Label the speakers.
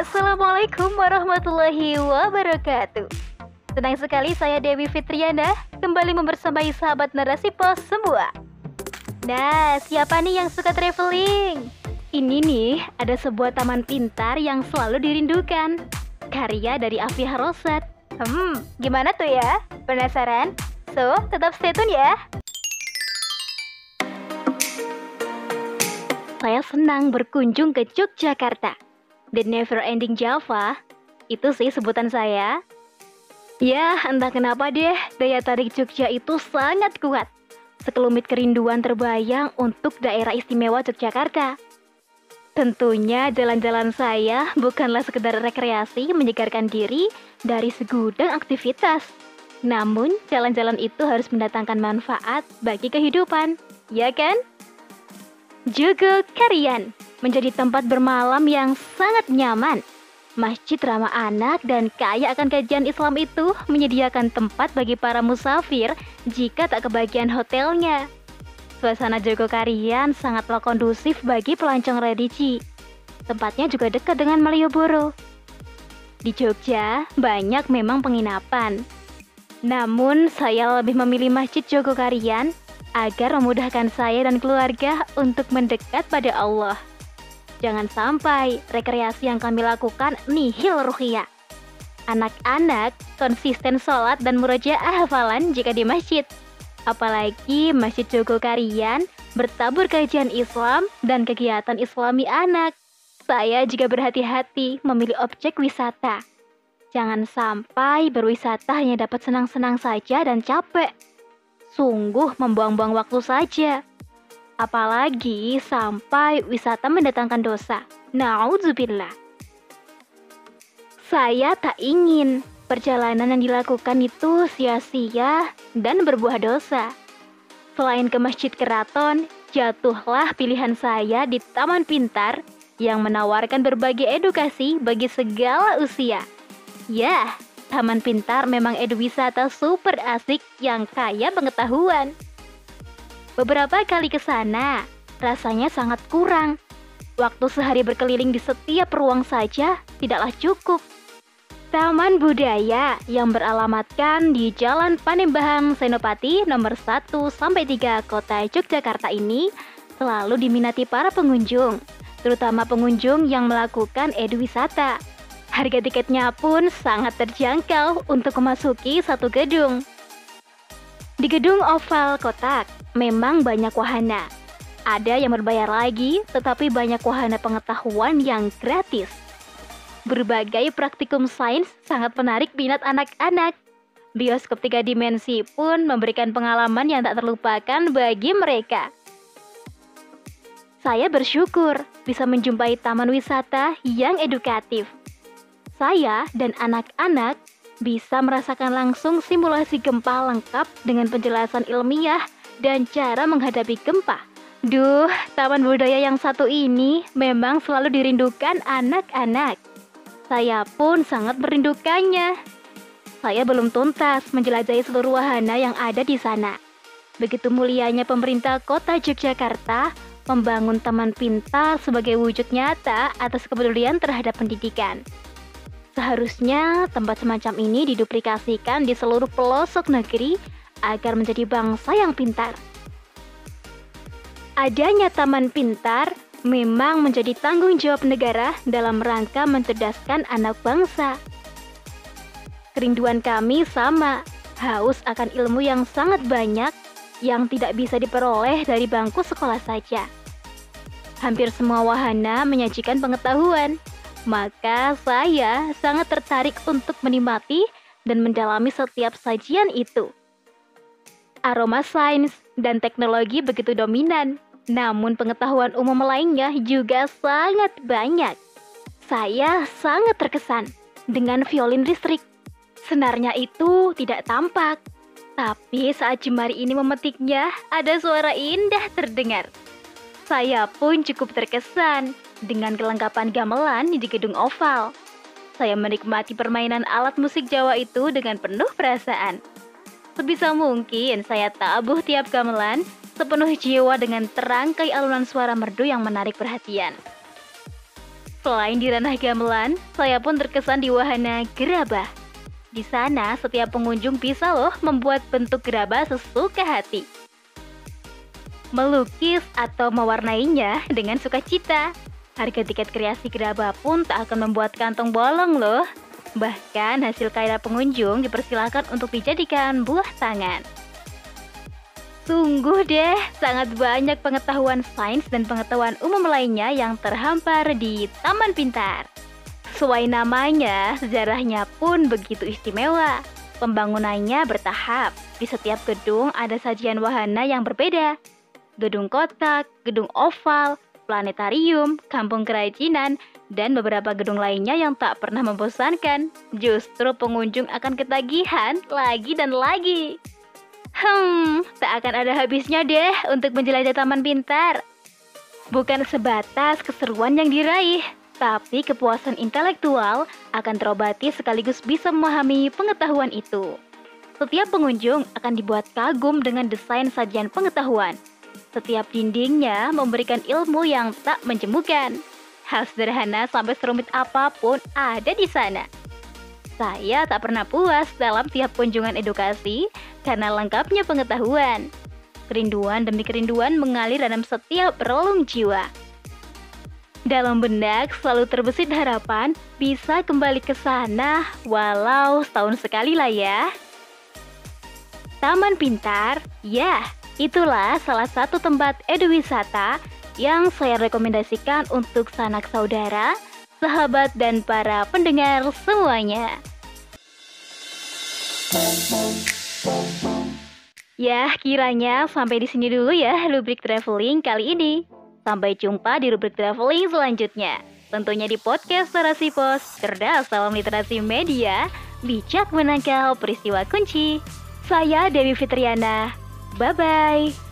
Speaker 1: Assalamualaikum warahmatullahi wabarakatuh. Senang sekali saya Dewi Fitriana kembali membersamai sahabat narasi pos semua. Nah, siapa nih yang suka traveling? Ini nih, ada sebuah taman pintar yang selalu dirindukan. Karya dari Afia Rosat. Hmm, gimana tuh ya? Penasaran? So, tetap stay tune ya. Saya senang berkunjung ke Yogyakarta. The Never Ending Java, itu sih sebutan saya. Ya, entah kenapa deh, daya tarik Jogja itu sangat kuat. Sekelumit kerinduan terbayang untuk daerah istimewa Yogyakarta. Tentunya jalan-jalan saya bukanlah sekedar rekreasi menyegarkan diri dari segudang aktivitas. Namun, jalan-jalan itu harus mendatangkan manfaat bagi kehidupan, ya kan? Jogo Karian menjadi tempat bermalam yang sangat nyaman. Masjid ramah anak dan kaya akan kajian Islam itu menyediakan tempat bagi para musafir jika tak kebagian hotelnya. Suasana Jogokarian sangatlah kondusif bagi pelancong religi. Tempatnya juga dekat dengan Malioboro. Di Jogja, banyak memang penginapan. Namun, saya lebih memilih Masjid Jogokarian agar memudahkan saya dan keluarga untuk mendekat pada Allah. Jangan sampai rekreasi yang kami lakukan nihil ruhiyah. Anak-anak konsisten sholat dan murojaah hafalan jika di masjid. Apalagi Masjid Jogokarian bertabur kajian Islam dan kegiatan islami anak. Saya juga berhati-hati memilih objek wisata. Jangan sampai berwisata hanya dapat senang-senang saja dan capek sungguh membuang-buang waktu saja. Apalagi sampai wisata mendatangkan dosa. Nauzubillah. Saya tak ingin perjalanan yang dilakukan itu sia-sia dan berbuah dosa. Selain ke Masjid Keraton, jatuhlah pilihan saya di Taman Pintar yang menawarkan berbagai edukasi bagi segala usia. Ya, Taman Pintar memang edwisata super asik yang kaya pengetahuan. Beberapa kali ke sana, rasanya sangat kurang. Waktu sehari berkeliling di setiap ruang saja tidaklah cukup. Taman Budaya yang beralamatkan di Jalan Panembahan Senopati nomor 1 sampai 3 Kota Yogyakarta ini selalu diminati para pengunjung, terutama pengunjung yang melakukan edwisata. Harga tiketnya pun sangat terjangkau untuk memasuki satu gedung. Di gedung oval kotak, memang banyak wahana. Ada yang berbayar lagi, tetapi banyak wahana pengetahuan yang gratis. Berbagai praktikum sains sangat menarik minat anak-anak. Bioskop tiga dimensi pun memberikan pengalaman yang tak terlupakan bagi mereka. Saya bersyukur bisa menjumpai taman wisata yang edukatif saya dan anak-anak bisa merasakan langsung simulasi gempa lengkap dengan penjelasan ilmiah dan cara menghadapi gempa. Duh, taman budaya yang satu ini memang selalu dirindukan anak-anak. Saya pun sangat merindukannya. Saya belum tuntas menjelajahi seluruh wahana yang ada di sana. Begitu mulianya pemerintah kota Yogyakarta membangun taman pintar sebagai wujud nyata atas kepedulian terhadap pendidikan. Seharusnya tempat semacam ini diduplikasikan di seluruh pelosok negeri agar menjadi bangsa yang pintar. Adanya taman pintar memang menjadi tanggung jawab negara dalam rangka mencerdaskan anak bangsa. Kerinduan kami sama, haus akan ilmu yang sangat banyak yang tidak bisa diperoleh dari bangku sekolah saja. Hampir semua wahana menyajikan pengetahuan, maka saya sangat tertarik untuk menikmati dan mendalami setiap sajian itu. Aroma sains dan teknologi begitu dominan, namun pengetahuan umum lainnya juga sangat banyak. Saya sangat terkesan dengan violin listrik. Senarnya itu tidak tampak, tapi saat jemari ini memetiknya, ada suara indah terdengar. Saya pun cukup terkesan dengan kelengkapan gamelan di gedung oval. Saya menikmati permainan alat musik Jawa itu dengan penuh perasaan. Sebisa mungkin saya tabuh tiap gamelan sepenuh jiwa dengan terangkai alunan suara merdu yang menarik perhatian. Selain di ranah gamelan, saya pun terkesan di wahana gerabah. Di sana, setiap pengunjung bisa loh membuat bentuk gerabah sesuka hati. Melukis atau mewarnainya dengan sukacita. Harga tiket kreasi gerabah pun tak akan membuat kantong bolong loh. Bahkan hasil karya pengunjung dipersilakan untuk dijadikan buah tangan. Sungguh deh, sangat banyak pengetahuan sains dan pengetahuan umum lainnya yang terhampar di Taman Pintar. Sesuai namanya, sejarahnya pun begitu istimewa. Pembangunannya bertahap. Di setiap gedung ada sajian wahana yang berbeda. Gedung kotak, gedung oval, planetarium, kampung kerajinan, dan beberapa gedung lainnya yang tak pernah membosankan. Justru pengunjung akan ketagihan lagi dan lagi. Hmm, tak akan ada habisnya deh untuk menjelajah taman pintar. Bukan sebatas keseruan yang diraih, tapi kepuasan intelektual akan terobati sekaligus bisa memahami pengetahuan itu. Setiap pengunjung akan dibuat kagum dengan desain sajian pengetahuan. Setiap dindingnya memberikan ilmu yang tak menjemukan. Hal sederhana sampai serumit apa pun ada di sana. Saya tak pernah puas dalam tiap kunjungan edukasi karena lengkapnya pengetahuan. Kerinduan demi kerinduan mengalir dalam setiap relung jiwa. Dalam benak selalu terbesit harapan bisa kembali ke sana walau setahun sekali lah ya. Taman Pintar, ya, itulah salah satu tempat eduwisata yang saya rekomendasikan untuk sanak saudara, sahabat, dan para pendengar semuanya. Ya, kiranya sampai di sini dulu ya rubrik traveling kali ini. Sampai jumpa di rubrik traveling selanjutnya. Tentunya di podcast Narasi Pos, cerdas dalam literasi media, bijak menangkal peristiwa kunci. Saya Dewi Fitriana. Bye-bye.